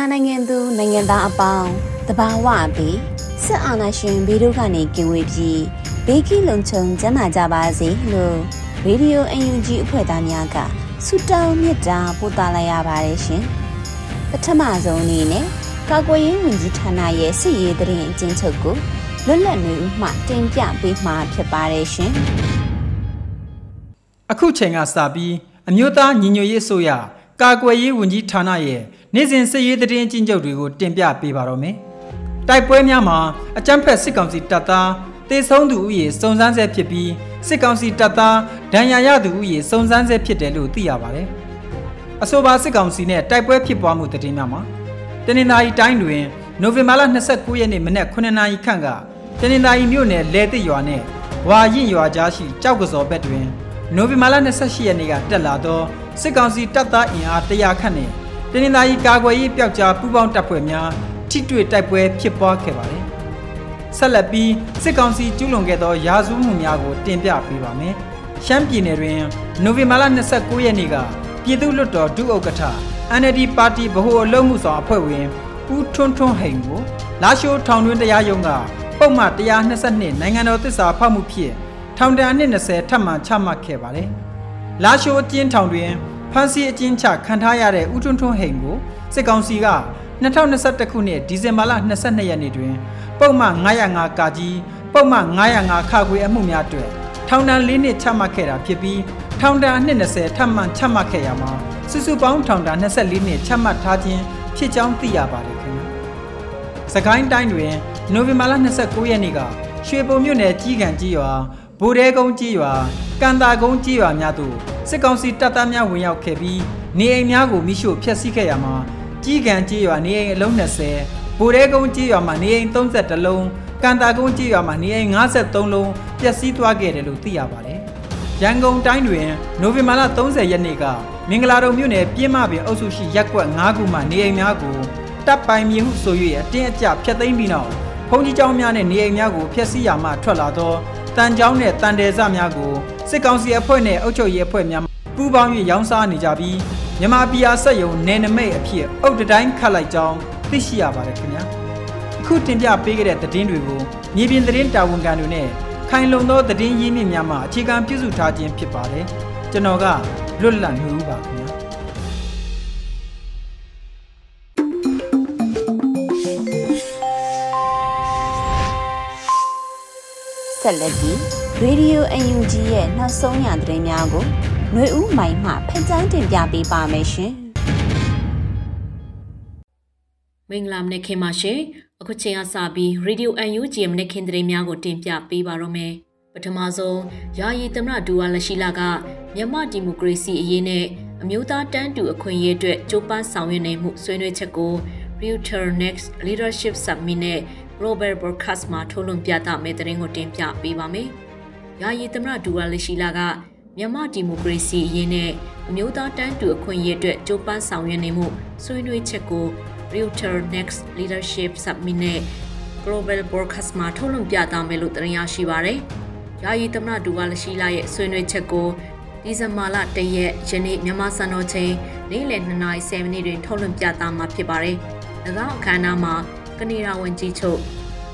မြန်မာနိုင်ငံသူနိုင်ငံသားအပေါင်းတဘာဝပြီးစစ်အာဏာရှင်ဘေးတို့ကနေကင်ဝေးပြီးဘေးကင်းလုံခြုံကျန်းမာကြပါစေလို့ရေဒီယို UNG အဖွဲ့သားများကဆုတောင်းမေတ္တာပို့သလိုက်ရပါတယ်ရှင်ပထမဆုံးအနေနဲ့ကာကွယ်ရေးဝန်ကြီးဌာနရဲ့စစ်ရေးတရင်အကျဉ်းချုပ်ကိုလွတ်လပ်နေဦးမှတင်ပြပေးမှာဖြစ်ပါတယ်ရှင်အခုချိန်ကစပြီးအမျိုးသားညီညွတ်ရေးဆိုရ ကာကွယ်ရေးဝန်ကြီးဌာနရဲ့နေ့စဉ်စစ်ရေးသတင်းအကျဉ်းချုပ်တွေကိုတင်ပြပေးပါတော့မယ်။တိုက်ပွဲများမှာအကြမ်းဖက်စစ်ကောင်စီတပ်သားတေဆုံးသူဦးရေစုံစမ်းဆဲဖြစ်ပြီးစစ်ကောင်စီတပ်သားဒဏ်ရာရသူဦးရေစုံစမ်းဆဲဖြစ်တယ်လို့သိရပါတယ်။အဆိုပါစစ်ကောင်စီနဲ့တိုက်ပွဲဖြစ်ပွားမှုသတင်းများမှာတနင်္သာရီတိုင်းတွင်နိုဝင်ဘာလ29ရက်နေ့မနက်9နာရီခန့်ကတနင်္သာရီမြို့နယ်လဲသစ်ရွာနဲ့ဝါရင်ရွာကြားရှိကြောက်ကစော်ဘက်တွင်နိုဝင်ဘာလ28ရက်နေ့ကတက်လာသော စစ်ကောင်စီတပ်သားအင်အား100ခန့်နဲ့တနင်္သာရီကာကွယ်ရေးပျောက်ကြားပူးပေါင်းတပ်ဖွဲ့များထိတွေ့တိုက်ပွဲဖြစ်ပွားခဲ့ပါတယ်။ဆက်လက်ပြီးစစ်ကောင်စီကျူးလွန်ခဲ့သောရာဇဝမှုများကိုတင်ပြပေးပါမယ်။ရှမ်းပြည်နယ်တွင်နိုဝင်ဘာလ29ရက်နေ့ကပြည်သူ့လွှတ်တော်ဒုဥက္ကဋ္ဌ NLD ပါတီဗဟိုအလုပ်မှုဆောင်အဖွဲ့ဝင်ဦးထွန်းထွန်းဟိန်ကိုလာရှိုးထောင်တွင်းတရားရုံးကပုံမှန်122နိုင်ငံတော်သစ္စာဖောက်မှုဖြင့်ထောင်ဒဏ်နှစ်20ထပ်မံချမှတ်ခဲ့ပါတယ်။လာရှိုးအကျဉ်းထောင်တွင် ဖမ်းဆီးအကျဉ်းချခံထားရတဲ့ဦးထွန်းထွန်းဟိန်ကိုစစ်ကောင်စီက2021ခုနှစ်ဒီဇင်ဘာလ22ရက်နေ့တွင် ပုံမှန်905ကာကြီးပုံမှန်905ခါခွေအမှုများအတွက်ထောင်ဒဏ်၄နှစ်ချမှတ်ခဲ့တာဖြစ်ပြီးထောင်ဒဏ်အနှစ်20ထပ်မံချမှတ်ခဲ့ရမှာစုစုပေါင်းထောင်ဒဏ်24နှစ်ချမှတ်ထားခြင်းဖြစ်ကြောင်းသိရပါတယ်ခင်ဗျာ။စကိုင်းတိုင်းတွင်နိုဝင်ဘာလ29ရက်နေ့ကရွှေပုံမြို့နယ်ကြီးကံကြီးရွာဗိုလ်တဲကုန်းကြီးရွာကန်တာကုန်းကြီးရွာများသို့ စစ်ကောင်စီတပ်သားများဝင်ရောက်ခဲ့ပြီးနေအိမ်များကိုမိရှို့ဖျက်ဆီးခဲ့ရမှာကြီးကံကြီးရွာနေအိမ်အလုံး20ဗိုလ်တဲကုန်းကြီးရွာမှာနေအိမ်32လုံးကန်တာကုန်းကြီးရွာမှာနေအိမ်53လုံးပျက်စီးသွားခဲ့တယ်လို့သိရပါတယ်။ရန်ကုန်တိုင်းတွင်နိုဝင်ဘာလ30ရက်နေ့ကမင်္ဂလာတုံမြို့နယ်ပြင်းမပင်အုပ်စုရှိရက်ကွက်9ခုမှနေအိမ်များကိုတပ်ပိုင်မြေဟုဆို၍အတင်းအကျပ်ဖျက်သိမ်းပြီးနောက်ဘုံကြီးကျောင်းများနဲ့နေအိမ်များကိုဖျက်ဆီးရမှထွက်လာသော တန်ကျောင်းနဲ့တန်တယ်စများကိုစစ်ကောင်စီအဖွဲ့နဲ့အုပ်ချုပ်ရေးအဖွဲ့များပူးပေါင်း၍ရောင်းစားနေကြပြီးမြန်မာပြည်အားဆက်ယုံနယ်နမိတ်အဖြစ်အုတ်တတိုင်းခတ်လိုက်ကြောင်းသိရှိရပါတယ်ခင်ဗျာအခုတင်ပြပေးခဲ့တဲ့သတင်းတွေကိုမြေပြင်သတင်းတာဝန်ခံတွေနဲ့ခိုင်လုံသောသတင်းရင်းမြစ်များမှအခြေခံပြုစုထားခြင်းဖြစ်ပါတယ်ကျွန်တော်ကလွတ်လပ်နေဦးပါခင်ဗျာ ဆက်လက်ပြီး Radio UNG ရဲ့နောက်ဆုံးရသတင်းများကိုຫນွေဦးမိုင်မှဖက်ချန်းတင်ပြပေးပါမယ်ရှင်။မင်္ဂလာမနေ့ခင်ပါရှင်။အခုချိန်ကစပြီး Radio UNG မနေ့ခင်သတင်းများကိုတင်ပြပေးပါတော့မယ်။ပထမဆုံးယာယီသမရဒူဝါလက်ရှိလာကမြန်မာဒီမိုကရေစီအရေးနဲ့အမျိုးသားတန်းတူအခွင့်အရေးအတွက်ကြိုးပမ်းဆောင်ရွက်နေမှုဆွေးနွေးချက်ကို Future Next Leadership Summit နဲ့ Global Broadcast မှာထုတ်လွှင့်ပြသမယ့်သတင်းကိုတင်ပြပေးပါမယ်။ယာယီသမရဒူဝါလက်ရှိလာကမြန်မာဒီမိုကရေစီအရေးနဲ့အမျိုးသားတန်းတူအခွင့်အရေးအတွက်ကြိုးပမ်းဆောင်ရွက်နေမှုဆွေးနွေးချက်ကို Future Next Leadership Summit နဲ့ Global Broadcast မှာထုတ်လွှင့်ပြသမယ်လို့တင်ရရှိပါရယ်။ယာယီသမရဒူဝါလက်ရှိလာရဲ့ဆွေးနွေးချက်ကိုဒီဇင်ဘာလ၁ရက်ယနေ့မြန်မာစံတော်ချိန်နေ့လယ်2:30မိနစ်တွင်ထုတ်လွှင့်ပြသမှာဖြစ်ပါတယ်။၎င်းအခမ်းအနားမှာ ကနေဒါဝန်ကြီးချုပ်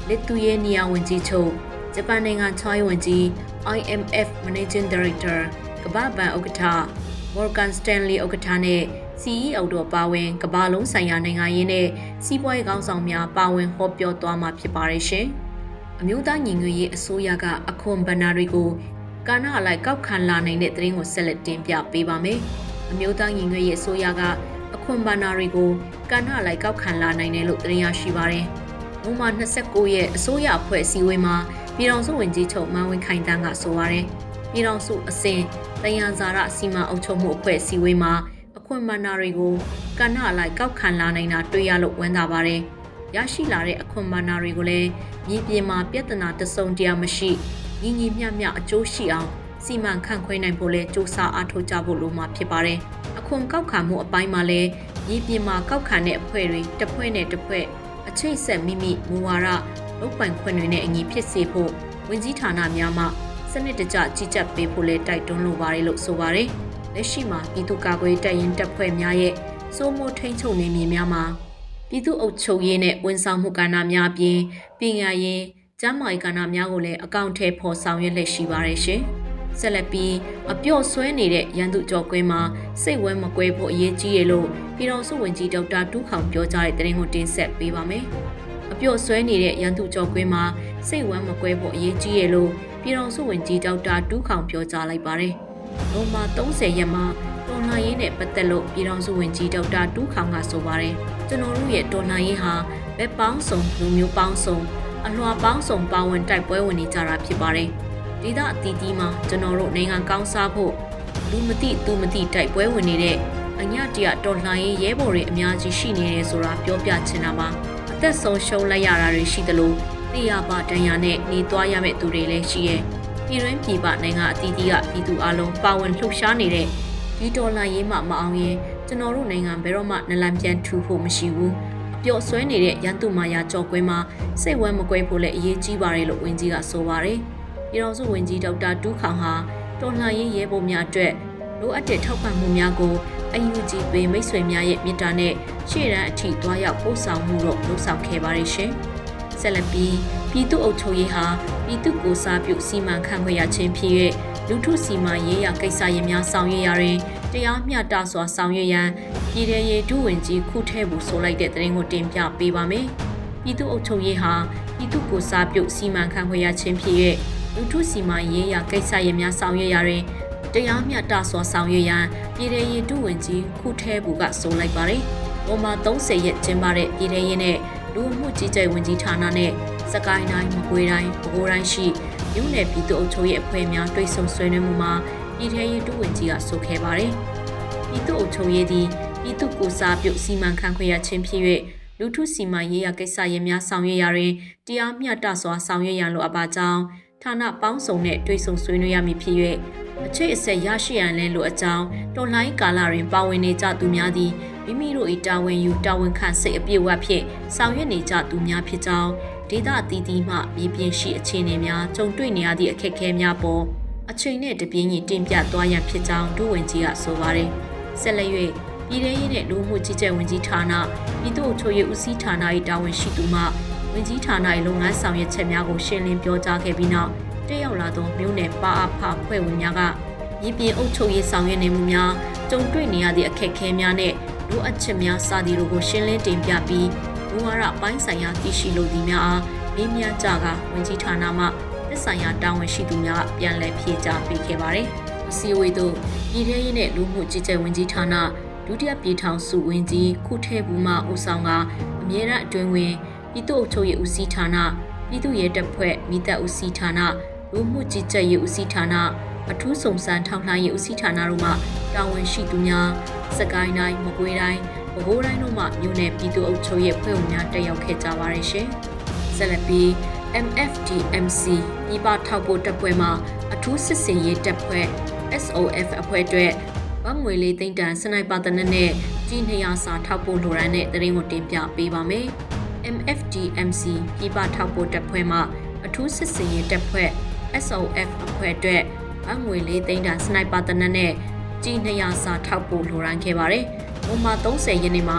လစ်သူယေနီယာဝန်ကြီးချုပ်ဂျပန်နိုင်ငံချွိုင်းဝန်ကြီး IMF Managing Director ကမ္ဘာ့ဘဏ်ဥက္ကဋ္ဌ Morgan Stanley ဥက္ကဋ္ဌနဲ့ CEO တို့ပါဝင်ကမ္ဘာလုံးဆိုင်ရာနိုင်ငံရေးနဲ့စီးပွားရေးခေါင်းဆောင်များပါဝင်ဟောပြောသွားမှာဖြစ်ပါတယ်ရှင်။အမျိုးသားညီညွတ်ရေးအစိုးရကအခွန်ဘဏ္ဍာတွေကိုကာနာအလိုက်ကောက်ခံလာနိုင်တဲ့သတင်းကိုဆက်လက်တင်ပြပေးပါမယ်။အမျိုးသားညီညွတ်ရေးအစိုးရကအ ခွန်ဘဏ္ဍာတွေကိုကာနာအလိုက်ကောက်ခံလာနိုင်တယ်လို့သတင်းရရှိပါတယ်။နိုဝင်ဘာ29ရက်အစိုးရအဖွဲ့အစည်းအဝေးမှာပြည်ထောင်စုဝန်ကြီးချုပ်မန်ဝင်းခိုင်တန်းကဆိုပါရယ်ပြည်ထောင်စုအစဉ်တယံဇာရစီမံအုပ်ချုပ်မှုအဖွဲ့အစည်းအဝေးမှာအခွင့်မနာတွေကိုကဏ္ဍလိုက်ကောက်ခံလာနိုင်တာတွေ့ရလို့ဝမ်းသာပါတယ်။ရရှိလာတဲ့အခွင့်မနာတွေကိုလည်းမြေပြင်မှာပြဿနာတစုံတရာမရှိညီညီမျှမျှအကျိုးရှိအောင်စီမံခန့်ခွဲနိုင်ဖို့လဲစ조사အားထုတ်ကြဖို့လိုမှာဖြစ်ပါတယ်။အ ခွန်ကောက်ခံမှုအပိုင်းမှာလည်းမြေပြင်မှာကောက်ခံတဲ့အဖွဲ့တွေတစ်ဖွဲ့နဲ့တစ်ဖွဲ့အချိတ်ဆက်မိမိမူဝါဒလုပ်ပိုင်ခွင့်တွေနဲ့အညီဖြစ်စေဖို့ဝင်ကြီးဌာနများမှစနစ်တကျကြီးကြပ်ပေးဖို့လဲတိုက်တွန်းလိုပါတယ်လို့ဆိုပါတယ်။လက်ရှိမှာပြည်သူ့ကာကွယ်တပ်ရင်းတပ်ဖွဲ့များရဲ့စိုးမိုးထိန်းချုပ်နေမြေများမှာပြည်သူ့အုပ်ချုပ်ရေးနဲ့ဝန်ဆောင်မှုကဏ္ဍများအပြင်ပညာရေးကျန်းမာရေးကဏ္ဍများကိုလည်းအကောင့်ထဲပေါ်ဆောင်ရွက်လက်ရှိပါတယ်ရှင်။ ဆက်လက်ပြီးအပြော့ဆွဲနေတဲ့ရန်သူကြော်ကွင်းမှာစိတ်ဝဲမကွဲဖို့အရေးကြီးရလို့ပြည်တော်စုဝင်ကြီးဒေါက်တာတူးခေါင်ပြောကြားတဲ့သတင်းကိုတင်ဆက်ပေးပါမယ်။အပြော့ဆွဲနေတဲ့ရန်သူကြော်ကွင်းမှာစိတ်ဝမ်းမကွဲဖို့အရေးကြီးရလို့ပြည်တော်စုဝင်ကြီးဒေါက်တာတူးခေါင်ပြောကြားလိုက်ပါတယ်။နိုမာ30ရက်မှာတော်လှန်ရေးနဲ့ပတ်သက်လို့ပြည်တော်စုဝင်ကြီးဒေါက်တာတူးခေါင်ကဆိုပါတယ်။ကျွန်တော်တို့ရဲ့တော်လှန်ရေးဟာဘက်ပေါင်းစုံလူမျိုးပေါင်းစုံအလွှာပေါင်းစုံပါဝင်တိုက်ပွဲဝင်နေကြတာဖြစ်ပါတယ်။ ဒေသအသီးသီးမှာကျွန်တော်တို့နိုင်ငံကောင်းစားဖို့လူမသိသူမသိတိုက်ပွဲဝင်နေတဲ့အညတရတော်လှန်ရေးရဲဘော်တွေအများကြီးရှိနေတယ်ဆိုတာပြောပြချင်တာပါ။အသက်ဆုံးရှုံးလိုက်ရတာတွေရှိသလိုတေရပါတန်ရာနဲ့နေသွားရမယ့်သူတွေလည်းရှိရဲ့ပြည်တွင်းပြည်ပနိုင်ငံအသီးသီးကပြည်သူအလုံးပါဝင်လှုပ်ရှားနေတဲ့ဒီဒေါ်လာရေးမှမအောင်ရင်ကျွန်တော်တို့နိုင်ငံဘယ်တော့မှနလန်ပြန်ထူဖို့မရှိဘူးအပျော့ဆွဲနေတဲ့ရန်သူမာယာကြော်ကွင်းမှာစိတ်ဝမ်းမကွဲဖို့လည်းအရေးကြီးပါတယ်လို့ဝန်ကြီးကဆိုပါတယ် ပြည်တော်စုဝန်ကြီးဒေါက်တာတူးခေါင်ဟာတော်လှန်ရေးရဲဘော်များအတွက်လိုအပ်တဲ့ထောက်ပံ့မှုများကိုအယူကြီးပေးမိတ်ဆွေများရဲ့မြစ်တာနဲ့ရှေ့တန်းအထိတွားရောက်ပို့ဆောင်မှုတော့လှုပ်ဆောင်ခဲ့ပါတယ်ရှင်။ဆက်လက်ပြီးပြည်သူ့အုပ်ချုပ်ရေးဟာပြည်သူ့ကိုစားပြုစီမံခန့်ခွဲရခြင်းဖြစ်၍လူထုစီမံရေးရာကိစ္စရပ်များဆောင်ရွက်ရာတွင်တရားမျှတစွာဆောင်ရွက်ရန်ပြည်ထရေးဒုဝန်ကြီးခုထဲဘူးဆိုလိုက်တဲ့သတင်းကိုတင်ပြပေးပါမယ်။ပြည်သူ့အုပ်ချုပ်ရေးဟာပြည်သူ့ကိုစားပြုစီမံခန့်ခွဲရခြင်းဖြစ်၍ လူထုစီမံရေးရာကိစ္စရပ်များဆောင်ရွက်ရာတွင်တရားမျှတစွာဆောင်ရွက်ရန်ပြည်ထရေးဒုဝန်ကြီးခုထဲဘူးကဆိုလိုက်ပါတယ်။ပေါ်မှာ30ရက်ကျင်းပတဲ့ပြည်ထရေးနဲ့လူမှုကြီးကြပ်ဝင်ကြီးဌာနနဲ့စကိုင်းတိုင်းမကွေးတိုင်းပဲခူးတိုင်းရှိမြို့နယ်ပြည်သူ့အုပ်ချုပ်ရေးအဖွဲ့များတွိတ်ဆုံဆွေးနွေးမှုမှာပြည်ထရေးဒုဝန်ကြီးကဆိုခဲ့ပါတယ်။ပြည်သူ့အုပ်ချုပ်ရေးသည်ပြည်သူ့ကိုစားပြုစီမံခန့်ခွဲရခြင်းဖြစ်၍လူထုစီမံရေးရာကိစ္စရပ်များဆောင်ရွက်ရာတွင်တရားမျှတစွာဆောင်ရွက်ရန်လိုအပ်ပါကြောင်း ဌာနပေါင်းစုံနဲ့တွိတ်ဆုံဆွေးနွေးရမည်ဖြစ်၍အချိတ်အဆက်ရရှိရန်လည်းလိုအပ်ကြောင်းတော်လှန်ရေးကာလတွင်ပါဝင်နေကြသူများသည်မိမိတို့၏တာဝန်ယူတာဝန်ခံစိတ်အပြည့်အဝဖြင့်ဆောင်ရွက်နေကြသူများဖြစ်ကြောင်းဒေသအသီးသီးမှမြေပြင်ရှိအခြေအနေများကြုံတွေ့နေရသည့်အခက်အခဲများပေါ်အချိန်နဲ့တပြင်းညီတင်ပြသွားရန်ဖြစ်ကြောင်းဒုဝန်ကြီးကဆိုပါတယ်။ဆက်လက်၍ပြည်ထရေးနဲ့လူမှုကြီးကြပ်ဝန်ကြီးဌာနပြည်သူ့အချို့ရေးဦးစီးဌာန၏တာဝန်ရှိသူမှ ဝန်ကြီးဌာန၏လုပ်ငန်းဆောင်ရွက်ချက်များကိုရှင်းလင်းပြောကြားခဲ့ပြီးနောက်တက်ရောက်လာသောမြို့နယ်ပါအဖဖွဲ့ဝင်များကမြေပြင်အုပ်ချုပ်ရေးဆောင်ရွက်နေမှုများကြုံတွေ့နေရသည့်အခက်အခဲများနဲ့လိုအပ်ချက်များစသည်တို့ကိုရှင်းလင်းတင်ပြပြီးမူဝါဒပိုင်းဆိုင်ရာသိရှိလိုသူများအားမေးမြန်းကြကဝန်ကြီးဌာနမှသက်ဆိုင်ရာတာဝန်ရှိသူများပြန်လည်ဖြေကြားပေးခဲ့ပါတယ်။အစည်းအဝေးသို့ပြည်ထရေးနဲ့လူမှုကြီးကြပ်ဝန်ကြီးဌာနဒုတိယပြည်ထောင်စုဝန်ကြီးခုထဲဘူးမှဦးဆောင်ကအမြဲတမ်းအတွင်းဝင် ပြည်သူ့အုပ်ချုပ်ရေးဦးစီးဌာနပြည်သူ့ရဲတပ်ဖွဲ့မိသက်ဦးစီးဌာနလူမှုကြီးကြပ်ရေးဦးစီးဌာနအထူးစုံစမ်းထောက်လှမ်းရေးဦးစီးဌာနတို့မှတာဝန်ရှိသူများစကိုင်းတိုင်းမကွေးတိုင်းပဲခူးတိုင်းတို့မှမြို့နယ်ပြည်သူ့အုပ်ချုပ်ရေးဖွဲ့ဝင်များတက်ရောက်ခဲ့ကြပါတယ်ရှင်။ဆက်လက်ပြီး MFDMC ပြည်ပထောက်ပို့တပ်ဖွဲ့မှအထူးစစ်စင်ရေးတပ်ဖွဲ့ SOF အဖွဲ့အတွက်ဗငွေလေးသိန်းတန်စနိုက်ပါတနက်နဲ့ကြီး200စာထောက်ပို့လိုရန်တဲ့တရင်ကိုတင်ပြပေးပါမယ်။ MFDMC ပြည်ပထောက်ပို့တပ်ဖွဲ့မှအထူးစစ်စင်ရေးတပ်ဖွဲ့ SOF အဖွဲ့အတွက်ဗငွေလေးသိန်းတန်စနိုက်ပါတနက်နဲ့ကြီး200စာထောက်ပို့လိုရန်ခဲ့ပါတယ်။ပုံမှန်30ရက်နေ့မှာ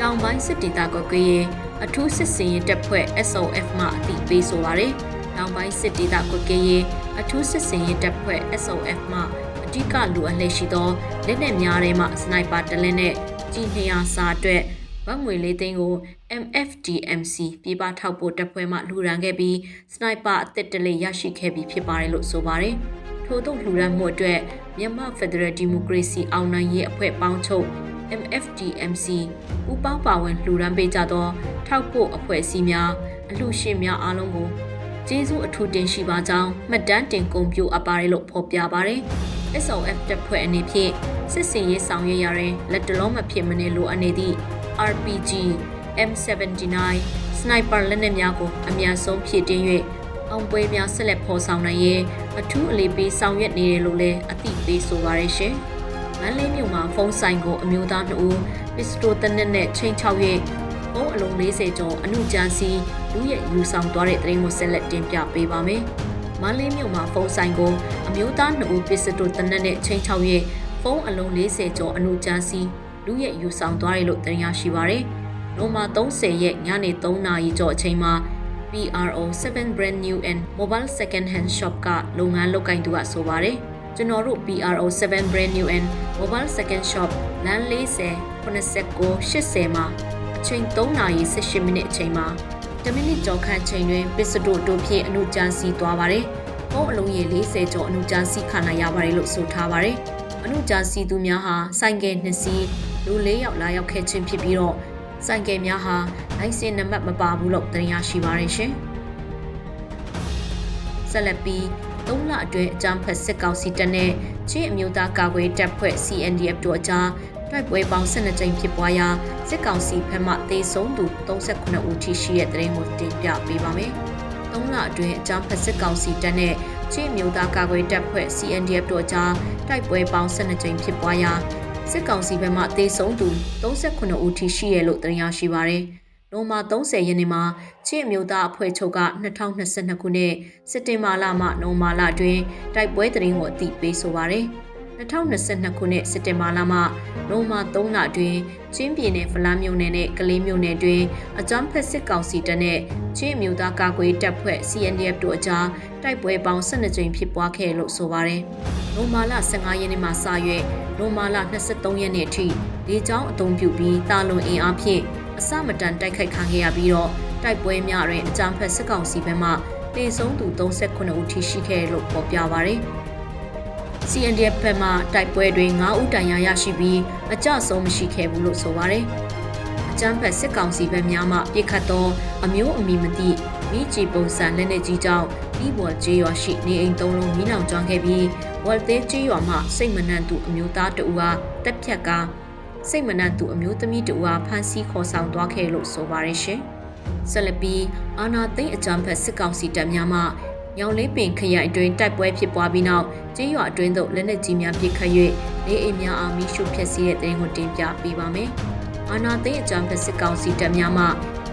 တောင်ပိုင်းစစ်ဒေသကွက်ကရေးအထူးစစ်စင်ရေးတပ်ဖွဲ့ SOF မှအသိပေးဆိုပါတယ်။တောင်ပိုင်းစစ်ဒေသကွက်ကရေးအထူးစစ်စင်ရေးတပ်ဖွဲ့ SOF မှအဓိကလိုအပ်လက်ရှိသောလက်နက်များထဲမှစနိုက်ပါတလက်နဲ့ကြီး200စာအတွက် ဗတ်ငွေလေးသိန်းကို MFDMC ပြည်ပထောက်ပို့တပ်ဖွဲ့မှလှူဒန်းခဲ့ပြီးစနိုက်ပါအသစ်တလေးရရှိခဲ့ပြီးဖြစ်ပါတယ်လို့ဆိုပါတယ်။ထို့သို့လှူဒန်းမှုအတွက်မြန်မာ Federal Democracy အောင်နိုင်ရေးအဖွဲ့ပေါင်းချုပ် MFDMC ပူပေါင်းပါဝင်လှူဒန်းပေးကြသော ထောက်ပို့အဖွဲ့အစည်းများအလှရှင်များအားလုံးကိုကျေးဇူးအထူးတင်ရှိပါကြောင်းမှတ်တမ်းတင်ဂုဏ်ပြုအပ်ပါတယ်လို့ဖော်ပြပါတယ်။ SOF တပ်ဖွဲ့အနေဖြင့်စစ်စင်ရေးဆောင်ရွက်ရတဲ့လက်တလုံးမဖြစ်မနေလိုအပ်နေသည့် RPG M79 စနိုက်ပါလက်နက်များကိုအများဆုံးဖြည့်တင်း၍အောင်ပွဲများဆက်လက်ဖော်ဆောင်နိုင်ရင်အထူးအလေးပေးဆောင်ရွက်နေတယ်လို့လည်းအသိပေးဆိုပါရရှင်။မန္တလေးမြို့မှာဖုန်းဆိုင်ကိုအမျိုးသား2ဦးပစ္စတိုတနက်နဲ့ချိန်ချောက်၍ဖုန်းအလုံး40ကျော်အမှုကြမ်းစီလူရဲ့ယူဆောင်သွားတဲ့သတင်းကိုဆက်လက်တင်ပြပေးပါမယ်။မန္တလေးမြို့မှာဖုန်းဆိုင်ကိုအမျိုးသား2ဦးပစ္စတိုတနက်နဲ့ချိန်ချောက်၍ဖုန်းအလုံး40ကျော်အမှုကြမ်းစီ လူရဲ့ယူဆောင်သွားတယ်လို့တင်ရရှိပါရယ်။နိုမာ30ရက်ညနေ3နာရီကျော်အချိန်မှာ PRO 7 brand new and mobile second hand shop ကလုပ်ငန်းလုပ်ကိုင်သူကဆိုပါတယ်ကျွန်တော်တို့ PRO 7 brand new and mobile second shop လမ်း40 89 80မှာအချိန်3နာရီ18မိနစ်အချိန်မှာ10မိနစ်ကျော်ခန့်ချိန်တွင်ပစ္စတိုတို့ဖြင့်အမှုကြမ်းစီသွားပါတယ်။ပုံအလုံးရေ40ကျော်အမှုကြမ်းစီခံနိုင်ရပါတယ်လို့ဆိုထားပါတယ်။အမှုကြမ်းစီသူများဟာဆိုင်ကယ်နှစ်စီး လူ၄ယောက်လာရောက်ခဲ့ခြင်းဖြစ်ပြီးတော့ဆိုင်ကယ်များဟာလိုင်စင်နံပါတ်မပါဘူးလို့တင်ရရှိပါရရှင်။ဆက်လက်ပြီး3လအတွင်းအကြမ်းဖက်စစ်ကောင်စီတပ်နဲ့ချင်းအမျိုးသားကာကွယ်တပ်ဖွဲ့ CNDF တို့အကြားတိုက်ပွဲပေါင်း12ကြိမ်ဖြစ်ပွားရာစစ်ကောင်စီဘက်မှတေဆုံးသူ38ဦးထိရှိတဲ့တဲ့ရင်ကိုတင်ပြပေးပါမယ်။3လအတွင်းအကြမ်းဖက်စစ်ကောင်စီတပ်နဲ့ချင်းမျိုးသားကာကွယ်တပ်ဖွဲ့ CNDF တို့အကြားတိုက်ပွဲပေါင်း12ကြိမ်ဖြစ်ပွားရာ စစ်ကောင်စီဘက်မှတေဆုံးသူ38ဦးထိရှိရလို့တင်ရရှိပါရယ်။နိုမာ30ရက်နေ့မှာချင်းအမျိုးသားအဖွဲ့ချုပ်က2022ခုနှစ်စက်တင်ဘာလမှနိုမာလအတွင်းတိုက်ပွဲတရင်ကိုအသိပေးဆိုပါရယ်။2022ခုနှစ်စက်တင်ဘာလမှနိုမာ3လအတွင်းချင်းပြည်နယ်ဖလားမြို့နယ်နဲ့ကလေးမြို့နယ်တွင်အကြမ်းဖက်စစ်ကောင်စီတပ်နဲ့ချင်းအမျိုးသားကာကွယ်တပ်ဖွဲ့ CNDF တို့အကြားတိုက်ပွဲပေါင်း12ကြိမ်ဖြစ်ပွားခဲ့လို့ဆိုပါရယ်။နိုမာလ15ရက်နေ့မှာစရွက် နိုမာလ23ရက်နေ့အထိလေကြောင်းအုံပြုပြီးတာလွန်အင်အားဖြင့်အစမတန်တိုက်ခိုက်ခံခဲ့ရပြီးတော့တိုက်ပွဲများတွင်အကြမ်းဖက်စစ်ကောင်စီဘက်မှတေဆုံးသူ38ဦးထိရှိခဲ့လို့ဖော်ပြပါရယ်။ CNDF ဘက်မှတိုက်ပွဲတွင်9ဦးတန်ရာရရှိပြီးအကြဆုံးမရှိခဲ့ဘူးလို့ဆိုပါတယ်။အကြမ်းဖက်စစ်ကောင်စီဘက်များမှပြစ်ခတ်သောအမျိုးအမည်မသိမိကြီးပုံစံလက်နက်ကြီးကြောင့်ပြီးပေါ်ကျေးရွာရှိနေအိမ်သုံးလုံးမိလောင်ကျွမ်းခဲ့ပြီး ဝက်သေးကျေးရွာမှစိတ်မနှံ့သူအမျိုးသားတဦးအားတက်ဖြတ်ကားစိတ်မနှံ့သူအမျိုးသမီးတဦးအားဖမ်းဆီးခေါ်ဆောင်သွားခဲ့လို့ဆိုပါတယ်ရှင်။ဆက်လက်ပြီးအာနာသိန်းအကြမ်းဖက်စစ်ကောင်စီတပ်များမှညောင်လေးပင်ခရိုင်အတွင်းတိုက်ပွဲဖြစ်ပွားပြီးနောက်ကျေးရွာအတွင်းသို့လက်နက်ကြီးများပစ်ခတ်၍နေအိမ်များအားမိရှုဖျက်ဆီးတဲ့တဲ့ရင်ကိုတင်ပြပေးပါမယ်။အာနာသိန်းအကြမ်းဖက်စစ်ကောင်စီတပ်များမှ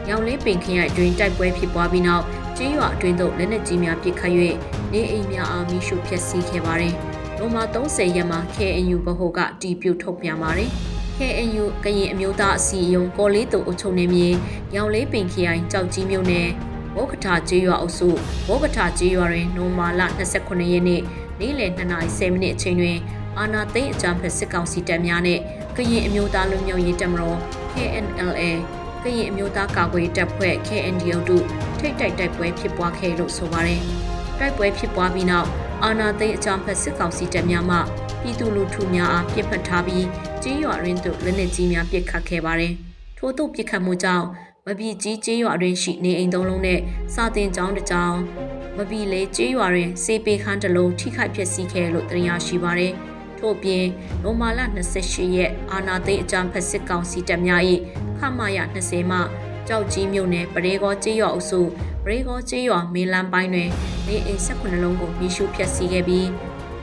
ညောင်လေးပင်ခရိုင်အတွင်းတိုက်ပွဲဖြစ်ပွားပြီးနောက်ကျေးရွာအတွင်းသို့လက်နက်ကြီးများပစ်ခတ်၍ နေအိမ်များအားမိရှုဖျက်ဆီးခဲ့ပါတယ်။နိုမာ30ရက်မှာ KNU ဗဟိုကတီးပြုတ်ထုတ်ပြန်ပါတယ်။ KNU ကရင်အမျိုးသားအစည်းအရုံးကော်လေးတူအုပ်ချုပ်နေမြေရောင်လေးပင်ခရိုင်ကြောက်ကြီးမြို့နယ်ဘောကထာကျေးရွာအုပ်စုဘောကထာကျေးရွာတွင်နိုမာလ29ရက်နေ့နေ့လယ်2:10မိနစ်အချိန်တွင်အာနာသိန်းအကြမ်းဖက်စစ်ကောင်စီတပ်များနှင့်ကရင်အမျိုးသားလူမျိုးရေးတပ်မတော် KNLA ကရင်အမျိုးသားကာကွယ်တပ်ဖွဲ့ KNDO တို့ထိတ်တိုက်တိုက်ပွဲဖြစ်ပွားခဲ့လို့ဆိုပါတယ်။ တိုက်ပွဲဖြစ်ပွားပြီးနောက်အာနာသိန်းအကြမ်းဖက်စစ်ကောင်စီတပ်များမှပြည်သူလူထုများအားပြစ်မှတ်ထားပြီးကြေးရွာရင်းသို့လက်နက်ကြီးများပစ်ခတ်ခဲ့ပါတယ်။ထို့သို့ပစ်ခတ်မှုကြောင့်မပီကြီးကျေးရွာတွင်ရှိနေအိမ်သုံးလုံးနဲ့စာတင်ကျောင်းတစ်ကျောင်းမပီလေကျေးရွာတွင်စေပေခန်းတစ်လုံးထိခိုက်ပျက်စီးခဲ့လို့သိရရှိပါရတယ်။ထို့ပြင်နိုမာလာ28ရက်အာနာသိန်းအကြံဖက်စစ်ကောင်စီတပ်များ၏ခမရ20မှကြောက်ကြီးမြို့နယ်ပရေကောကျေးရွာအုပ်စုပ ရေကောကျေးရွာမင်းလန်းပိုင်းတွင်နေအိမ်18လုံးကိုမိရှုဖျက်ဆီးခဲ့ပြီး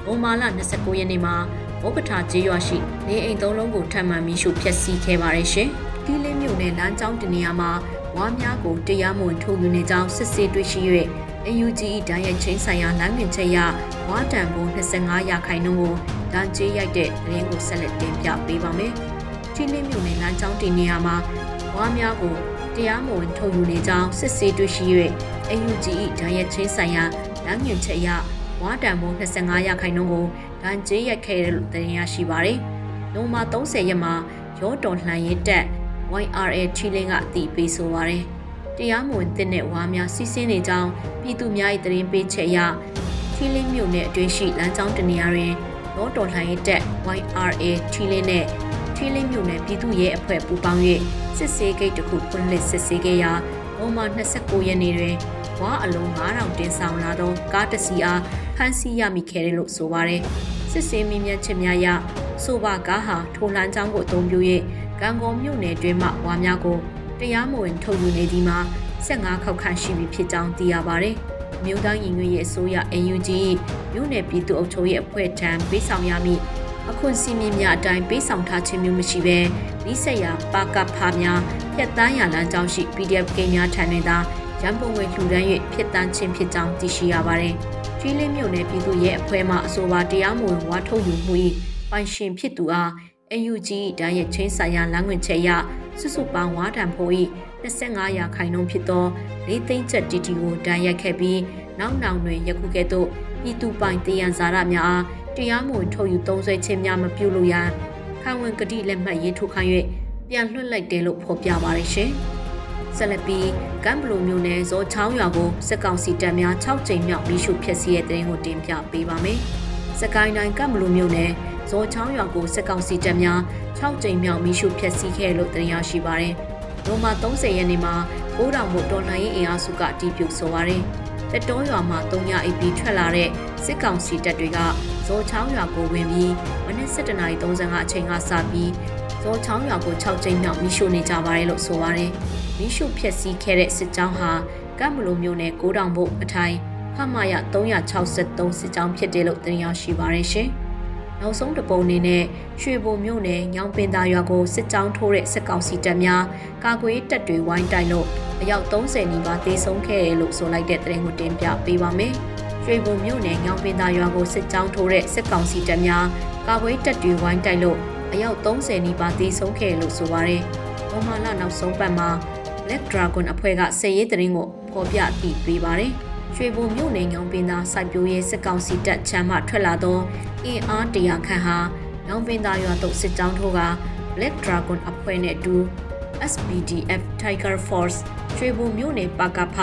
နိုမာလာ29ရက်နေ့မှာဘုကထာကျေးရွာရှိနေအိမ်3လုံးကိုထပ်မံမိရှုဖျက်ဆီးခဲ့ပါတယ်ရှင်။တီးလင်းမြို့နယ်လမ်းကြောင်းတနေရာမှာဝါများကိုတရားမဝင်ထုတ်ယူနေကြောင်းစစ်ဆေးတွေ့ရှိ၍ AUGE ဓာတ်ရိုက်ချင်းဆိုင်ရာလမ်းငင်ချက်ရဝါတန်ဘုံ25ရာခိုင်နှုန်းကိုဒဏ်ကြေးရိုက်တဲ့သတင်းကိုဆက်လက်တင်ပြပေးပါမယ်။တီးလင်းမြို့နယ်လမ်းကြောင်းတနေရာမှာဝါများကို တရားမဝင်ထုတ်ယူနေကြောင်းစစ်ဆေးတွေ့ရှိ၍ AUGE ဓာတ်ရိုက်ချင်းဆိုင်ရာလမ်းငင်ချက်ရဝဝါတန်မိုး25ရာခိုင်နှုန်းကိုဒဏ်ကြေးရိုက်ခဲ့တယ်လို့တင်ရရှိပါတယ်။နိုမာ30ရက်မှာရောတော်လှန်ရေးတက် YRA ချီလင်းကအတည်ပြုဆိုပါတယ်။တရားမဝင်တဲ့နဲ့ဝါများစီးဆင်းနေကြောင်းပြည်သူများ၏တရင်ပေးချက်အရချီလင်းမြို့နယ်အတွင်းရှိလမ်းကြောင်းတနေရာတွင်ရောတော်လှန်ရေးတက် YRA ချီလင်းနဲ့ ချီလင်းမြို့နယ်ပြည်သူ့ရဲအဖွဲ့ပူးပေါင်း၍စစ်ဆေးဂိတ်တစ်ခုဖွင့်လှစ်စစ်ဆေးခဲ့ရာနိုမာ29ရက်နေ့တွင်ဝါအလုံး9000တင်ဆောင်လာသောကားတစ်စီးအားဖမ်းဆီးရမိခဲ့တယ်လို့ဆိုပါတယ်။စစ်ဆေးမိမြတ်ချက်များအရဆိုပါကားဟာထိုလမ်းကြောင်းကိုအသုံးပြု၍ကံကောမြို့နယ်တွင်မှဝါများကိုတရားမဝင်ထုတ်ယူနေသည်မှာ15ခေါက်ခန့်ရှိပြီဖြစ်ကြောင်းသိရပါတယ်။မြို့သားရင်ရွေးရဲ့အစိုးရ NUG မြို့နယ်ပြည်သူ့အုပ်ချုပ်ရေးအဖွဲ့ထံပေးဆောင်ရမည့် အခွင့်စီမင်းများအတိုင်းပေးဆောင်ထားခြင်းမျိုးမရှိဘဲလိဆက်ရာပါကဖာများဖြတ်တန်းရလမ်းကြောင်းရှိ PDF ကိန်းများထံတွင်သာရန်ပုံငွေလှူဒန်း၍ဖြစ်တန်းခြင်းဖြစ်ကြောင်းသိရှိရပါတယ်။ကျွေးလင်းမြို့နယ်ပြည်သူ့ရဲ့အဖွဲ့မှအဆိုပါတရားမဝင်ဝါထုတ်ယူမှု၏ပိုင်ရှင်ဖြစ်သူအား AUG တန်းရဲ့ချင်းဆိုင်ရာလမ်းငွေချက်ရစုစုပေါင်းဝါတံဖိုး၏25ရာခိုင်နှုန်းဖြစ်သော၄သိန်းချက်တီတီကိုတန်းရိုက်ခဲ့ပြီးနောက်နောက်တွင်ယခုကဲ့သို့ပြည်သူပိုင်တည်ရန်ဇာရများအား တရားမဝင်ထုတ်ယူသုံးစွဲခြင်းများမပြုလို့ရန်ခံဝန်ကတိလက်မှတ်ရေးထိုးခိုင်း၍ပြန်လွှတ်လိုက်တယ်လို့ဖော်ပြပါရရှင်။ဆက်လက်ပြီးကမ်ဘလိုမျိုးနယ်ဇောချောင်းရွာကိုစစ်ကောင်စီတပ်များ6ကြိမ်မြောက်မိရှုဖျက်ဆီးတဲ့တဲ့ရင်ကိုတင်ပြပေးပါမယ်။စကိုင်းတိုင်းကမ်ဘလိုမျိုးနယ်ဇောချောင်းရွာကိုစစ်ကောင်စီတပ်များ6ကြိမ်မြောက်မိရှုဖျက်ဆီးခဲ့လို့တင်ရရှိပါတယ်။နိုမာ30ရက်နေ့မှာကိုးတောင်မို့တော်လှန်ရေးအင်အားစုကတီးပြုတ်ဆိုပါတယ်။ တတောရွာမှာ3ညအိပ်ပြီးထွက်လာတဲ့စစ်ကောင်စီတပ်တွေကဇော်ချောင်းရွာကိုဝင်ပြီးမနက်7:35အချိန်ကစပြီးဇော်ချောင်းရွာကို6ကြိမ်မြောက်မိရှို့နေကြပါတယ်လို့ဆိုပါတယ်။မိရှို့ဖျက်ဆီးခဲ့တဲ့စစ်ကြောင်းဟာကမ်မလိုမျိုးနဲ့ကိုးတောင်ဘုတ်အထိုင်ဖမရ363စစ်ကြောင်းဖြစ်တယ်လို့တင်ရရှိပါတယ်ရှင်။ နောက်ဆုံးတပုံအနေနဲ့ရွှေဘုံမြို့နယ်ညောင်ပင်သာရွာကိုစစ်ကြောင်းထိုးတဲ့စစ်ကောင်စီတပ်များကာကွယ်တပ်တွေဝိုင်းတိုက်လို့အယောက်30နီးပါးသေဆုံးခဲ့တယ်လို့ဆိုလိုက်တဲ့သတင်းကိုတင်ပြပေးပါမယ်။ရွှေဘုံမြို့နယ်ညောင်ပင်သာရွာကိုစစ်ကြောင်းထိုးတဲ့စစ်ကောင်စီတပ်များကာကွယ်တပ်တွေဝိုင်းတိုက်လို့အယောက်30နီးပါးသေဆုံးခဲ့တယ်လို့ဆိုပါတယ်။ဘုံမာလနောက်ဆုံးပတ်မှာ Black Dragon အဖွဲ့ကစစ်ရေးတရင်ကိုဖော်ပြအသိပေးပါတယ်။ ရွှေဘုံမြို့နယ်ညောင်ပင်သာစိုက်ပျိုးရေးစစ်ကောင်စီတပ်ချမ်းမှထွက်လာသောအင်အားတရာခန့်ဟာညောင်ပင်သာရွာသို့စစ်ကြောင်းထိုးက Black Dragon အဖွဲ့နဲ့အတူ SPDF Tiger Force ရွှေဘုံမြို့နယ်ပါကဖ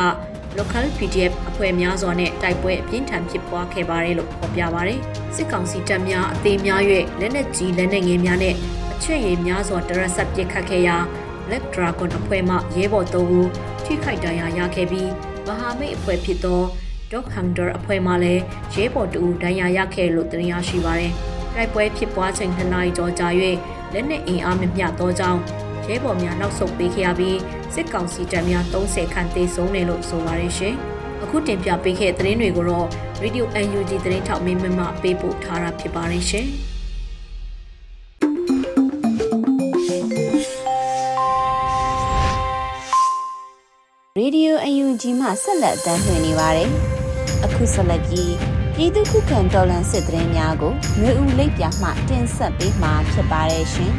local PDF အဖွဲ့များစွာနဲ့တိုက်ပွဲအပြင်းထန်ဖြစ်ပွားခဲ့ပါတယ်လို့ဖော်ပြပါတယ်။စစ်ကောင်စီတပ်များအသေးများ၍လက်နက်ကြီးလက်နက်ငယ်များနဲ့အချွေရည်များစွာတရက်ဆက်ပစ်ခတ်ခဲ့ရာ Black Dragon အဖွဲ့မှရဲဘော်၃ဦးထိခိုက်ဒဏ်ရာရခဲ့ပြီး မဟာမိတ်အဖွဲ့ဖြစ်သော Dog Hunter အဖွဲ့မှလည်းရဲဘော်တူဒဏ်ရာရခဲ့လို့တင်ရရှိပါတယ်။တိုက်ပွဲဖြစ်ပွားချိန်2နာရီကျော်ကြာ၍လက်နက်အင်အားမမျှသောကြောင့်ရဲဘော်များနောက်ဆုတ်ပေးခဲ့ရပြီးစစ်ကောင်စီတပ်များ30ခန့်သေဆုံးတယ်လို့ဆိုပါတယ်ရှင်။အခုတင်ပြပေးခဲ့တဲ့သတင်းတွေကိုတော့ Radio UNG သတင်းထောက်မင်းမမပေးပို့ထားတာဖြစ်ပါတယ်ရှင်။ Radio UNG မှဆက်လက်တမ်းလှည့်နေပါတယ်။အခုဆက်လက်ပြီးပြည်သူခုခံတော်လှန်စစ်တရင်များကိုမျိုးဦးလိပ်ပြမှတင်ဆက်ပေးမှာဖြစ်ပါတယ်ရှင်။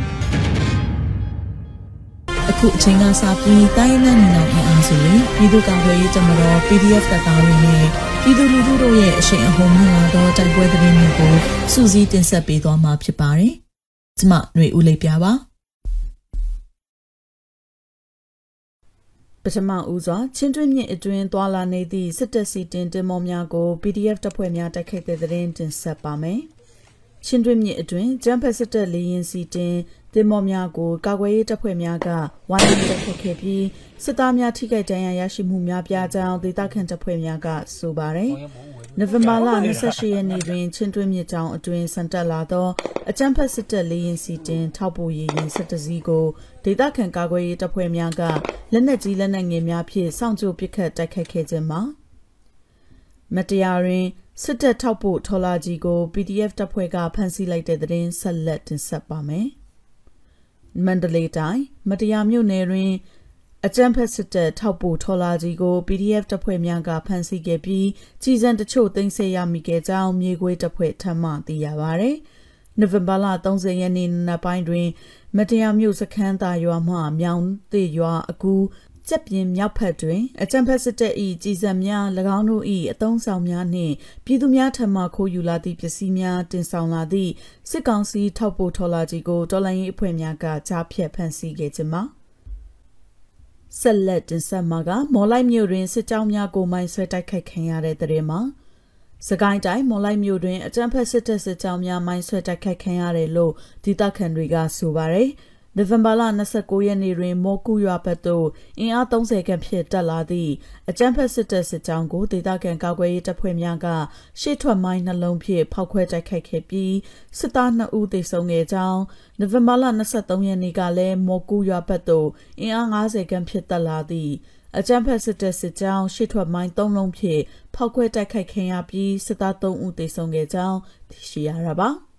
အခုအချိန်ကစပြီးတိုင်းနဲ့နေအောင်အင်အားစုတွေပြည်သူ့ကာကွယ်ရေးကြမတော် PDF တပ်သားတွေနဲ့ပြည်သူလူထုတို့ရဲ့အရှိန်အဟုန်မြင့်လာသောတိုက်ပွဲသတင်းတွေကိုစူးစီးတင်ဆက်ပေးသွားမှာဖြစ်ပါတယ်။ကျမຫນွေဦးလိပ်ပြပါ။ ပထမဦးစွာချင်းတွင်းမြစ်အတွင်းသွာလာနေသည့်စစ်တပ်စီတင်တင်မောများကို PDF တပ်ဖွဲ့များတိုက်ခိုက်တဲ့သတင်းတင်ဆက်ပါမယ်။ချင်းတွင်းမြစ်အတွင်းကျန်းဖက်စစ်တပ်လေရင်စီတင်တင်မောများကိုကာကွယ်ရေးတပ်ဖွဲ့များကဝိုင်းဝန်းတိုက်ခိုက်ခဲ့ပြီးစစ်သားများထိခိုက်ဒဏ်ရာရရှိမှုများပြားကြောင်းဒေသခံတပ်ဖွဲ့များကဆိုပါတယ်။ နိုဝင်ဘာလ28ရက်နေ့တွင်ချင်းတွင်းမြစ်ကြောင်အတွင်းဆန်တက်လာသောအကြမ်းဖက်စစ်တပ်လေရင်စီတင်ထောက်ပို့ရည်ရင်စစ်တစည်းကိုဒေသခံကာကွယ်ရေးတပ်ဖွဲ့များကလက်နက်ကြီးလက်နက်ငယ်များဖြင့်စောင့်ကြိုပစ်ခတ်တိုက်ခိုက်ခဲ့ခြင်းမှာမတရားရင်စစ်တပ်ထောက်ပို့ထော်လာကြီးကို PDF တပ်ဖွဲ့ကဖမ်းဆီးလိုက်တဲ့တဲ့င်းဆက်လက်တင်ဆက်ပါမယ်။မန္တလေးတိုင်းမတရားမြို့နယ်တွင် အကြမ်းဖက်စစ်တပ်ထောက်ပို့ထော်လာကြီးကို PDF တပ်ဖွဲ့များကဖမ်းဆီးခဲ့ပြီးကြီးစံတချို့သိမ်းဆည်းရမိခဲ့ကြောင်းမြေခွေးတပ်ဖွဲ့ထပ်မံသိရပါဗျ။နိုဝင်ဘာလ30ရက်နေ့နက်ပိုင်းတွင် မတရားမြို့စခန်းသာရွာမှမြောင်သေးရွာအကူကြက်ပြင်းမြောက်ဖက်တွင်အကြံဖက်စစ်တပ်၏ကြီးစံများ၎င်းတို့၏အုံဆောင်များနှင့်ပြည်သူများထံမှခိုးယူလာသည့်ပစ္စည်းများတင်ဆောင်လာသည့်စစ်ကောင်စီထောက်ပို့ထော်လာကြီးကိုတော်လိုင်းရေးအဖွဲ့များကကြားဖြတ်ဖမ်းဆီးခဲ့ခြင်းမှာ ဆက်လက်တင်ဆက်မှာကမော်လိုက်မြို့တွင်စစ်ကြောင်းများကိုမိုင်းဆွဲတိုက်ခိုက်ခံရတဲ့တဲ့ရင်မှာစကိုင်းတိုင်းမော်လိုက်မြို့တွင်အကြံဖက်စစ်တပ်စစ်ကြောင်းများမိုင်းဆွဲတိုက်ခိုက်ခံရတယ်လို့ဒေသခံတွေကဆိုပါတယ်။ နိုဝင်ဘာလ29ရက်နေ့တွင်မော်ကူရွာဘက်သို့အင်အား30ခန့်ဖြင့်တက်လာသည့်အကြမ်းဖက်စစ်တပ်စစ်ကြောင်းကိုဒေသခံကာကွယ်ရေးတပ်ဖွဲ့များကရှေ့ထွက်မိုင်းနှလုံးဖြင့်ဖောက်ခွဲတိုက်ခိုက်ခဲ့ပြီးစစ်သား2ဦးသေဆုံးခဲ့ကြောင်းနိုဝင်ဘာလ23ရက်နေ့ကလည်းမော်ကူရွာဘက်သို့အင်အား90ခန့်ဖြင့်တက်လာသည့်အကြမ်းဖက်စစ်တပ်စစ်ကြောင်းရှေ့ထွက်မိုင်း3လုံးဖြင့်ဖောက်ခွဲတိုက်ခိုက်ခံရပြီးစစ်သား3ဦးသေဆုံးခဲ့ကြောင်းသိရှိရတာပါ။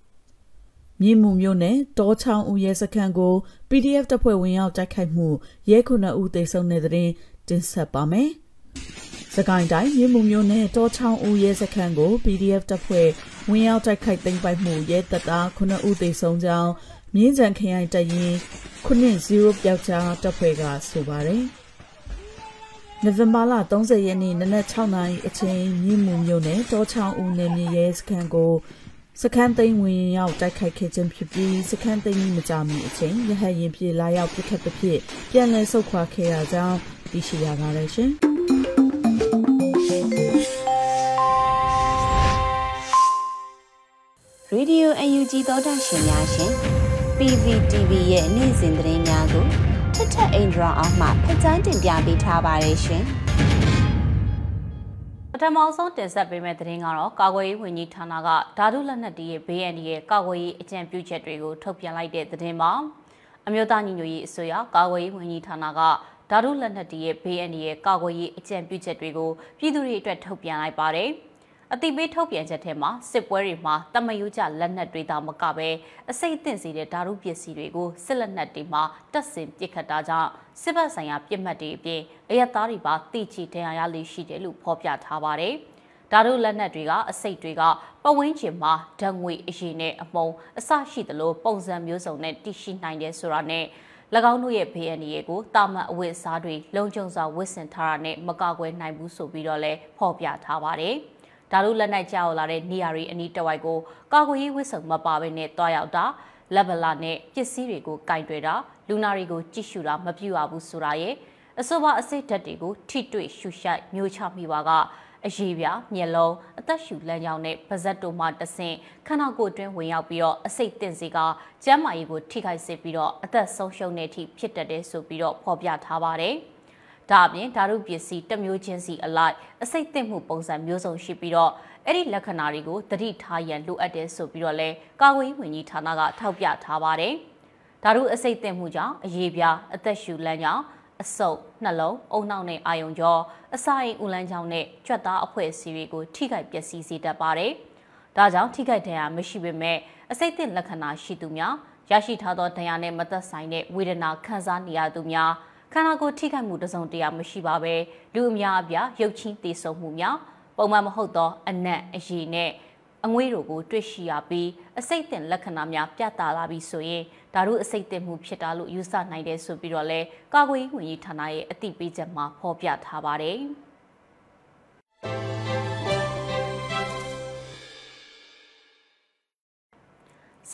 မြင်းမှုမျိုးနဲ့တောချောင်းဦးရဲစခန်းကို PDF တပ်ဖွဲ့ဝင်ရောက်တိုက်ခိုက်မှုရဲခုနှစ်ဦးသေဆုံးတဲ့တဲ့တင်ဆက်ပါမယ်။စကိုင်းတိုင်းမြင်းမှုမျိုးနဲ့တောချောင်းဦးရဲစခန်းကို PDF တပ်ဖွဲ့ဝင်ရောက်တိုက်ခိုက်သိမ်းပိုက်မှုရဲတပ်သားခုနှစ်ဦးသေဆုံးကြောင်းမြင်းကြံခရိုင်တရင်90ပျောက်ကြားတပ်ဖွဲ့ကဆိုပါတယ်။နိုဝင်ဘာလ30ရက်နေ့နနက်6နာရီအချိန်မြင်းမှုမြို့နယ်တောချောင်းဦးနယ်မြေရဲစခန်းကို စခန်းသိမ်းဝင်ရောက်တိုက်ခိုက်ခဲ့ခြင်းဖြစ်ပြီးစခန်းသိမ်းမကြမီအချိန်ရဟရင်ပြေလာရောက်ပစ်ခတ်သဖြင့်ပြန်လည်ဆုတ်ခွာခဲ့ရကြောင်းသိရှိရပါတယ်ရှင်။ရေဒီယိုအယူဂျီသောတာရှင်များရှင် PVTV ရဲ့နေ့စဉ်သတင်းများကိုထထအင်ဒရာအောင်မှဖတ်ကြားတင်ပြပေးထားပါတယ်ရှင်။ ထမအောင်ဆုံးတင်ဆက်ပေးမယ့်သတင်းကတော့ကာကွယ်ရေးဝန်ကြီးဌာနကဓာတုလက်နက်တွေရဲ့ဘေးအန္တရာယ်ကာကွယ်ရေးအကြံပြုချက်တွေကိုထုတ်ပြန်လိုက်တဲ့သတင်းပါအမျိုးသားညီညွတ်ရေးအစိုးရကာကွယ်ရေးဝန်ကြီးဌာနကဓာတုလက်နက်တွေရဲ့ဘေးအန္တရာယ်ကာကွယ်ရေးအကြံပြုချက်တွေကိုပြည်သူတွေအတွက်ထုတ်ပြန်လိုက်ပါတယ်။ အတိပေးထုတ်ပြန်ချက်ထဲမှာစစ်ပွဲတွေမှာတမယုကြလက်နက်တွေသာမကပဲအစိတ်အသင့်စီတဲ့ဓာတုပစ္စည်းတွေကိုစစ်လက်နက်တွေမှာတပ်ဆင်ပစ်ခတ်တာကြောင့်စစ်ဘက်ဆိုင်ရာပြစ်မှတ်တွေအပြင်အရက်သားတွေပါတိချီဒဏ်ရာရလိရှိတယ်လို့ဖော်ပြထားပါတယ်။ဓာတုလက်နက်တွေကအစိတ်တွေကပဝင်းကျင်မှာဓာတ်ငွေအရင်နဲ့အမုံအစရှိသလိုပုံစံမျိုးစုံနဲ့တည်ရှိနိုင်တယ်ဆိုတာနဲ့၎င်းတို့ရဲ့ဘေးအန္တရာယ်ကိုတာမန်အဝတ်အစားတွေလုံခြုံစွာဝတ်ဆင်ထားတာနဲ့မကာကွယ်နိုင်ဘူးဆိုပြီးတော့လည်းဖော်ပြထားပါတယ်။ ဓာတုလက်နက်ကြောက်လာတဲ့နေရာတွေအနီးတဝိုက်ကိုကာကွယ်ရေးဝစ်စုံမပါဘဲနဲ့တွားရောက်တာလက်ဗလာနဲ့ပစ္စည်းတွေကိုကင်တွယ်တာလူနာတွေကိုကြည့်ရှုတာမပြုရဘူးဆိုတာရဲ့အဆိုပါအစိတ်ဓာတ်တွေကိုထိတွေ့ရှုရှိုက်မျိုးချမိပါကအရေးပြမျက်လုံးအသက်ရှူလမ်းကြောင်းနဲ့ပါဇက်တို့မှတဆင့်ခန္ဓာကိုယ်အတွင်းဝင်ရောက်ပြီးတော့အစိတ်တင်စီကကျန်းမာရေးကိုထိခိုက်စေပြီးတော့အသက်ဆုံးရှုံးတဲ့အထိဖြစ်တတ်တယ်ဆိုပြီးတော့ဖော်ပြထားပါတယ်။ ဒါအပြင်ဓာတုပစ္စည်းတစ်မျိုးချင်းစီအလိုက်အစိတ်သင့်မှုပုံစံမျိုးစုံရှိပြီးတော့အဲ့ဒီလက္ခဏာတွေကိုသတိထားရန်လိုအပ်တယ်ဆိုပြီးတော့လဲကာကွယ်ရေးဝန်ကြီးဌာနကထောက်ပြထားပါတယ်။ဓာတုအစိတ်သင့်မှုကြောင့်အရေးပြားအသက်ရှူလမ်းကြောင်းအဆုပ်နှလုံးအုံနောက်နဲ့အာယုံကြောအစာအိမ်ဦးလန်းကြောင်းနဲ့ကြွက်သားအဖွဲ့အစည်းတွေကိုထိခိုက်ပျက်စီးစေတတ်ပါတယ်။ဒါကြောင့်ထိခိုက်ဒဏ်ရာမရှိပေမဲ့အစိတ်သင့်လက္ခဏာရှိသူများရရှိထားသောဒဏ်ရာနဲ့မသက်ဆိုင်တဲ့ဝေဒနာခံစားနေရသူများ ခန္ဓာကိုယ်ထိခိုက်မှုတစုံတရာမရှိပါပဲလူအများအပြားရုပ်ချင်းတည်ဆုံမှုများပုံမှန်မဟုတ်သောအနက်အရည်နဲ့အငွေးတို့ကိုတွေ့ရှိရပြီးအစိတ်တင်လက္ခဏာများပြသလာပြီးဆိုရင်ဒါတို့အစိတ်တင်မှုဖြစ်တာလို့ယူဆနိုင်တယ်ဆိုပြီးတော့လဲကာကွယ်ရေးဝန်ကြီးဌာနရဲ့အသိပေးချက်မှာဖော်ပြထားပါတယ်။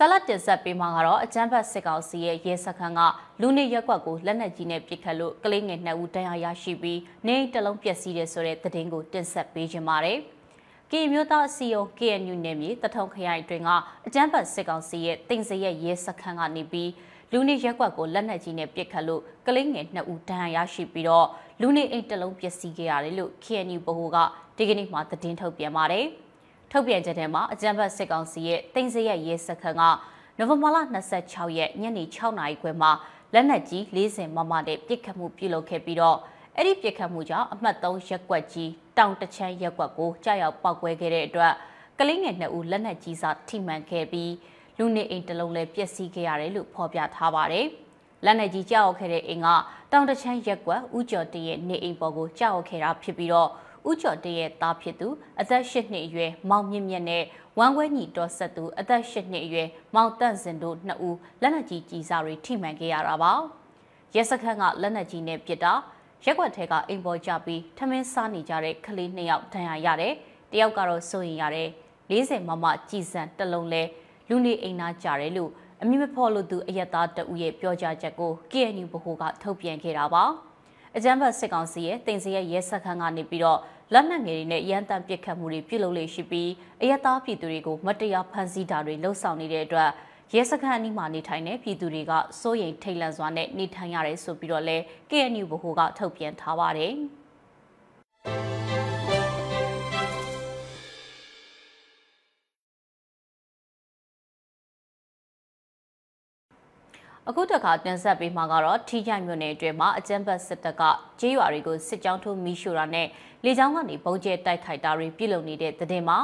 ဆလတ်တင်ဆက်ပေးမှာကတော့အကြမ်းဖက်စစ်ကောင်စီရဲ့ရဲစခန်းကလူနေရက်ကွက်ကိုလက်နက်ကြီးနဲ့ပစ်ခတ်လို့ကလေးငယ်နှစ်ဦးတရားရရှိပြီးနေတလုံးပျက်စီးတယ်ဆိုတဲ့သတင်းကိုတင်ဆက်ပေးခြင်းပါတယ်။ကီမျိုးသားအစည်းအရုံး KNU နယ်မြေတထုံခရိုင်အတွင်းကအကြမ်းဖက်စစ်ကောင်စီရဲ့တင်စရက်ရဲစခန်းကနေပြီးလူနေရက်ကွက်ကိုလက်နက်ကြီးနဲ့ပစ်ခတ်လို့ကလေးငယ်နှစ်ဦးတရားရရှိပြီးတော့လူနေအိမ်တလုံးပျက်စီးခဲ့ရတယ်လို့ KNU ဗဟိုကဒီကနေ့မှသတင်းထုတ်ပြန်ပါတယ်။ ထုတ်ပြန်ချက်ထဲမှာအကြံဖတ်စစ်ကောင်စီရဲ့တင်စရက်ရေးစခန်းကနိုဝင်ဘာလ26ရက်ညနေ6နာရီခွဲမှာလက်နက်ကြီး40မမနဲ့ပစ်ခတ်မှုပြုလုပ်ခဲ့ပြီးတော့အဲ့ဒီပစ်ခတ်မှုကြောင့်အမှတ်3ရက်ကွက်ကြီးတောင်တချမ်းရက်ကွက်ကိုကြားရောက်ပောက်ကွဲခဲ့တဲ့အတွက်ကလေးငယ်2ဦးလက်နက်ကြီးစာထိမှန်ခဲ့ပြီးလူနေအိမ်တစ်လုံးလည်းပျက်စီးခဲ့ရတယ်လို့ဖော်ပြထားပါတယ်။လက်နက်ကြီးကြောက်ခဲ့တဲ့အိမ်ကတောင်တချမ်းရက်ကွက်ဥကျော်တရဲ့နေအိမ်ပေါ်ကိုကြောက်ခဲ့တာဖြစ်ပြီးတော့ ဦးကျော်တရဲ့သားဖြစ်သူအသက်၈နှစ်အရွယ်မောင်မြင့်မြတ်နဲ့ဝမ်ဝဲညီတော်ဆက်သူအသက်၈နှစ်အရွယ်မောင်တန့်စင်တို့နှစ်ဦးလက်နက်ကြီးကြီးစားတွေထိမှန်ခဲ့ရတာပါရဲစခန်းကလက်နက်ကြီးနဲ့ပစ်တာရက်ွက်ထဲကအိမ်ပေါ်ကျပြီးထမင်းစားနေကြတဲ့ကလေးနှစ်ယောက်ဒဏ်ရာရတယ်။တယောက်ကတော့စိုးရင်ရတယ်။40မမကြည်စံတလုံးလဲလူနေအိမ်သားကြတယ်လို့အမည်မဖော်လို့သူအယက်သားတဦးရဲ့ပြောကြားချက်ကို KNU ဗဟိုကထုတ်ပြန်ခဲ့တာပါ။ အကြမ်းဖက်စစ်ကောင်စီရဲ့တင်စီရဲ့ရဲစခန်းကနေပြီးတော့လက်နက်ငယ်တွေနဲ့ရန်တမ်းပစ်ခတ်မှုတွေပြုလုပ်လေရှိပြီးအယက်သားပြည်သူတွေကိုမတရားဖမ်းဆီးတာတွေလှုံ့ဆော်နေတဲ့အတွက်ရဲစခန်းအနီးမှာနေထိုင်တဲ့ပြည်သူတွေကစိုးရိမ်ထိတ်လန့်စွာနဲ့နေထိုင်ရတယ်ဆိုပြီးတော့လဲ KNU ဗဟိုကထုတ်ပြန်ထားပါတယ်။ အခုတခါတင်ဆက်ပေးမှာကတော့ထီချိုင်မြို့နယ်အတွင်းမှာအကြမ်းဖက်စစ်တပ်ကကြေးရွာတွေကိုစစ်ကြောင်းထိုးမီးရှို့တာနဲ့လေကြောင်းကနေပုံကျဲတိုက်ခိုက်တာတွေပြုလုပ်နေတဲ့တဲ့တင်မှာ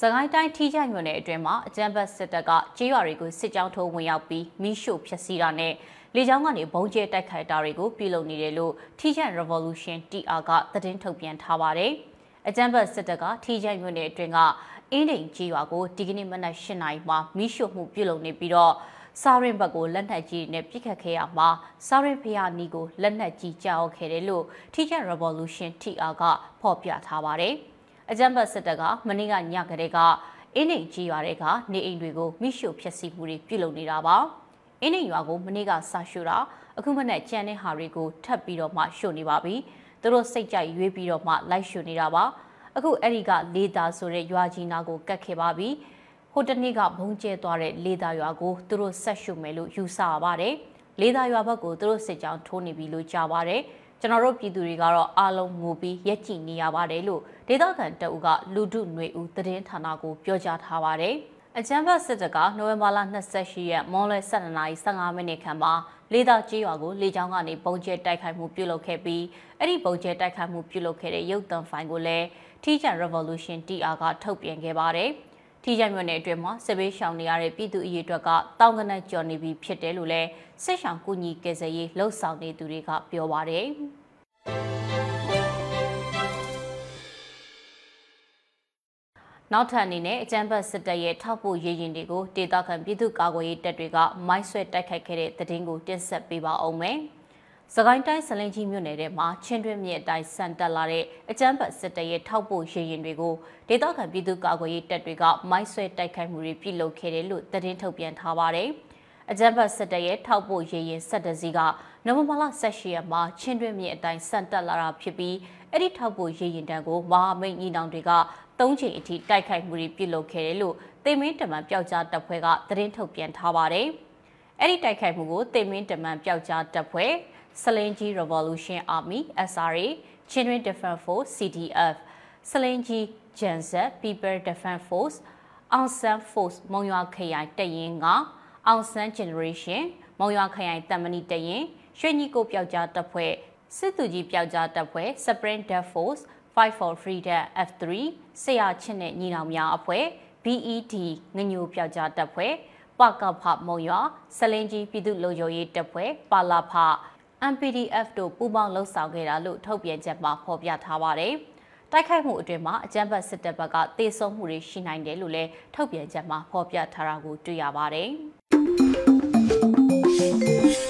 စကိုင်းတိုင်းထီးချိုင်မြို့နယ်အတွင်းမှာအကြမ်းဖက်စစ်တပ်ကကြေးရွာတွေကိုစစ်ကြောင်းထိုးဝင်ရောက်ပြီးမီးရှို့ဖျက်ဆီးတာနဲ့လေကြောင်းကနေဘုံကျဲတိုက်ခိုက်တာတွေကိုပြုလုပ်နေတယ်လို့ထီးချိုင် Revolution TR ကသတင်းထုတ်ပြန်ထားပါတယ်။အကြမ်းဖက်စစ်တပ်ကထီးချိုင်မြို့နယ်အတွင်းကအင်းဒိန်ကြေးရွာကိုဒီကနေ့မနက်၈နာရီမှာမီးရှို့မှုပြုလုပ်နေပြီးတော့ စာရင်ဘက်ကိုလက်နက်ကြီးနဲ့ပစ်ခတ်ခဲ့ရမှာစာရင်ဖျားနီကိုလက်နက်ကြီးကြောက်ခဲ့တယ်လို့ Teacher Revolution TR ကဖော်ပြထားပါတယ်။အကြမ်းဖက်စစ်တပ်ကမနေ့ကညကတည်းကအင်းနေကြီးရွာတွေကနေအိမ်တွေကိုမိရှို့ဖျက်ဆီးမှုတွေပြုလုပ်နေတာပါ။အင်းနေရွာကိုမနေ့ကဆာရှို့တာအခုမနေ့ကြံတဲ့ဟာတွေကိုထပ်ပြီးတော့မှရှို့နေပါပြီ။သူတို့စိတ်ကြိုက်ရွေးပြီးတော့မှလိုက်ရှို့နေတာပါ။အခုအဲ့ဒီကလေးသားဆိုတဲ့ရွာကြီးနာကိုကတ်ခဲ့ပါပြီ။ ဟိုတနေ့ကဘုံကျဲသွားတဲ့လေသာရွာကိုသူတို့ဆက်ရှုမယ်လို့ယူဆရပါတယ်။လေသာရွာဘက်ကိုသူတို့စစ်ကြောင်းထိုးနေပြီလို့ကြားပါတယ်။ကျွန်တော်တို့ပြည်သူတွေကတော့အားလုံးငိုပြီးရက်ကြည့်နေရပါတယ်လို့ဒေသခံတအုပ်ကလူဒုຫນွေဦးသတင်းဌာနကိုပြောကြားထားပါတယ်။အကြမ်းဖက်စစ်တပ်ကနိုဝင်ဘာလ28ရက်မွန်လွဲ12:15မိနစ်ခန့်မှာလေသာကြီးရွာကိုလေကြောင်းကနေပုံကျဲတိုက်ခိုက်မှုပြုလုပ်ခဲ့ပြီးအဲ့ဒီပုံကျဲတိုက်ခိုက်မှုပြုလုပ်ခဲ့တဲ့ရုပ်သံဖိုင်ကိုလည်း Teacher Revolution TR ကထုတ်ပြန်ခဲ့ပါတယ်။ ထိကြမြို့နယ်အတွင်းမှာစစ်ဘေးရှောင်နေရတဲ့ပြည်သူအရေးအတွက်ကတောင်ကနက်ကျော်နေပြီဖြစ်တယ်လို့လည်းစစ်ရှောင်ကူညီကယ်ဆယ်ရေးလှုပ်ဆောင်နေသူတွေကပြောပါတယ်။နောက်ထပ်အနေနဲ့အကြမ်းဖက်စစ်တပ်ရဲ့ထောက်ပို့ရေးရင်တွေကိုဒေသခံပြည်သူ့ကာကွယ်ရေးတပ်တွေကမိုင်းဆွဲတိုက်ခိုက်ခဲ့တဲ့တဲ့တင်ကိုတင်ဆက်ပေးပါအောင်မယ်။ စကိုင်းတိုင်းစလင်ကြီးမြို့နယ်ထဲမှာချင်းတွင်းမြစ်အတိုင်းဆန်တက်လာတဲ့အကြမ်းဖက်စစ်တပ်ရဲ့ထောက်ပို့ရေရင်တွေကိုဒေသခံပြည်သူ့ကာကွယ်ရေးတပ်တွေကမိုင်းဆွဲတိုက်ခိုက်မှုတွေပြုလုပ်ခဲ့တယ်လို့သတင်းထုတ်ပြန်ထားပါတယ်။အကြမ်းဖက်စစ်တပ်ရဲ့ထောက်ပို့ရေရင်ဆက်တစည်းကနိုဝင်ဘာလ18ရက်မှာချင်းတွင်းမြစ်အတိုင်းဆန်တက်လာတာဖြစ်ပြီးအဲ့ဒီထောက်ပို့ရေရင်တန်းကိုမဟာမိတ်ညီနောင်တွေက၃ချိန်အထိတိုက်ခိုက်မှုတွေပြုလုပ်ခဲ့တယ်လို့တေမင်းတမန်ပျောက်ကြားတပ်ဖွဲ့ကသတင်းထုတ်ပြန်ထားပါတယ်။အဲ့ဒီတိုက်ခိုက်မှုကိုတေမင်းတမန်ပျောက်ကြားတပ်ဖွဲ့ စလင်ကြီး Revolution Army SRA Children Defense Force CDF စလင်ကြီး Genset People Defense Force အောင်ဆန်း Force မုံရွာခရိုင်တရင်ကအောင်ဆန်း Generation မုံရွာခရိုင်တမဏိတရင်ရွှေညီကိုပျောက်ကြားတပ်ဖွဲ့စစ်သူကြီးပျောက်ကြားတပ်ဖွဲ့ Sprint Death Force Fight for Freedom F3 ဆရာချင်းနဲ့ညီနောင်များအဖွဲ့ BED ငညိုပျောက်ကြားတပ်ဖွဲ့ပကဖမုံရွာစလင်ကြီးပြည်သူ့လုံခြုံရေးတပ်ဖွဲ့ပါလာဖ MPDF တို့ပူးပေါင်းလှုပ်ဆောင်ခဲ့တာလို့ထုတ်ပြန်ချက်မှာဖော်ပြထားပါတယ်။တိုက်ခိုက်မှုအတွင်းမှာအကြမ်းဖက်စစ်တပ်ဘက်ကတေဆုံးမှုတွေရှိနိုင်တယ်လို့လည်းထုတ်ပြန်ချက်မှာဖော်ပြထားတာကိုတွေ့ရပါတယ်။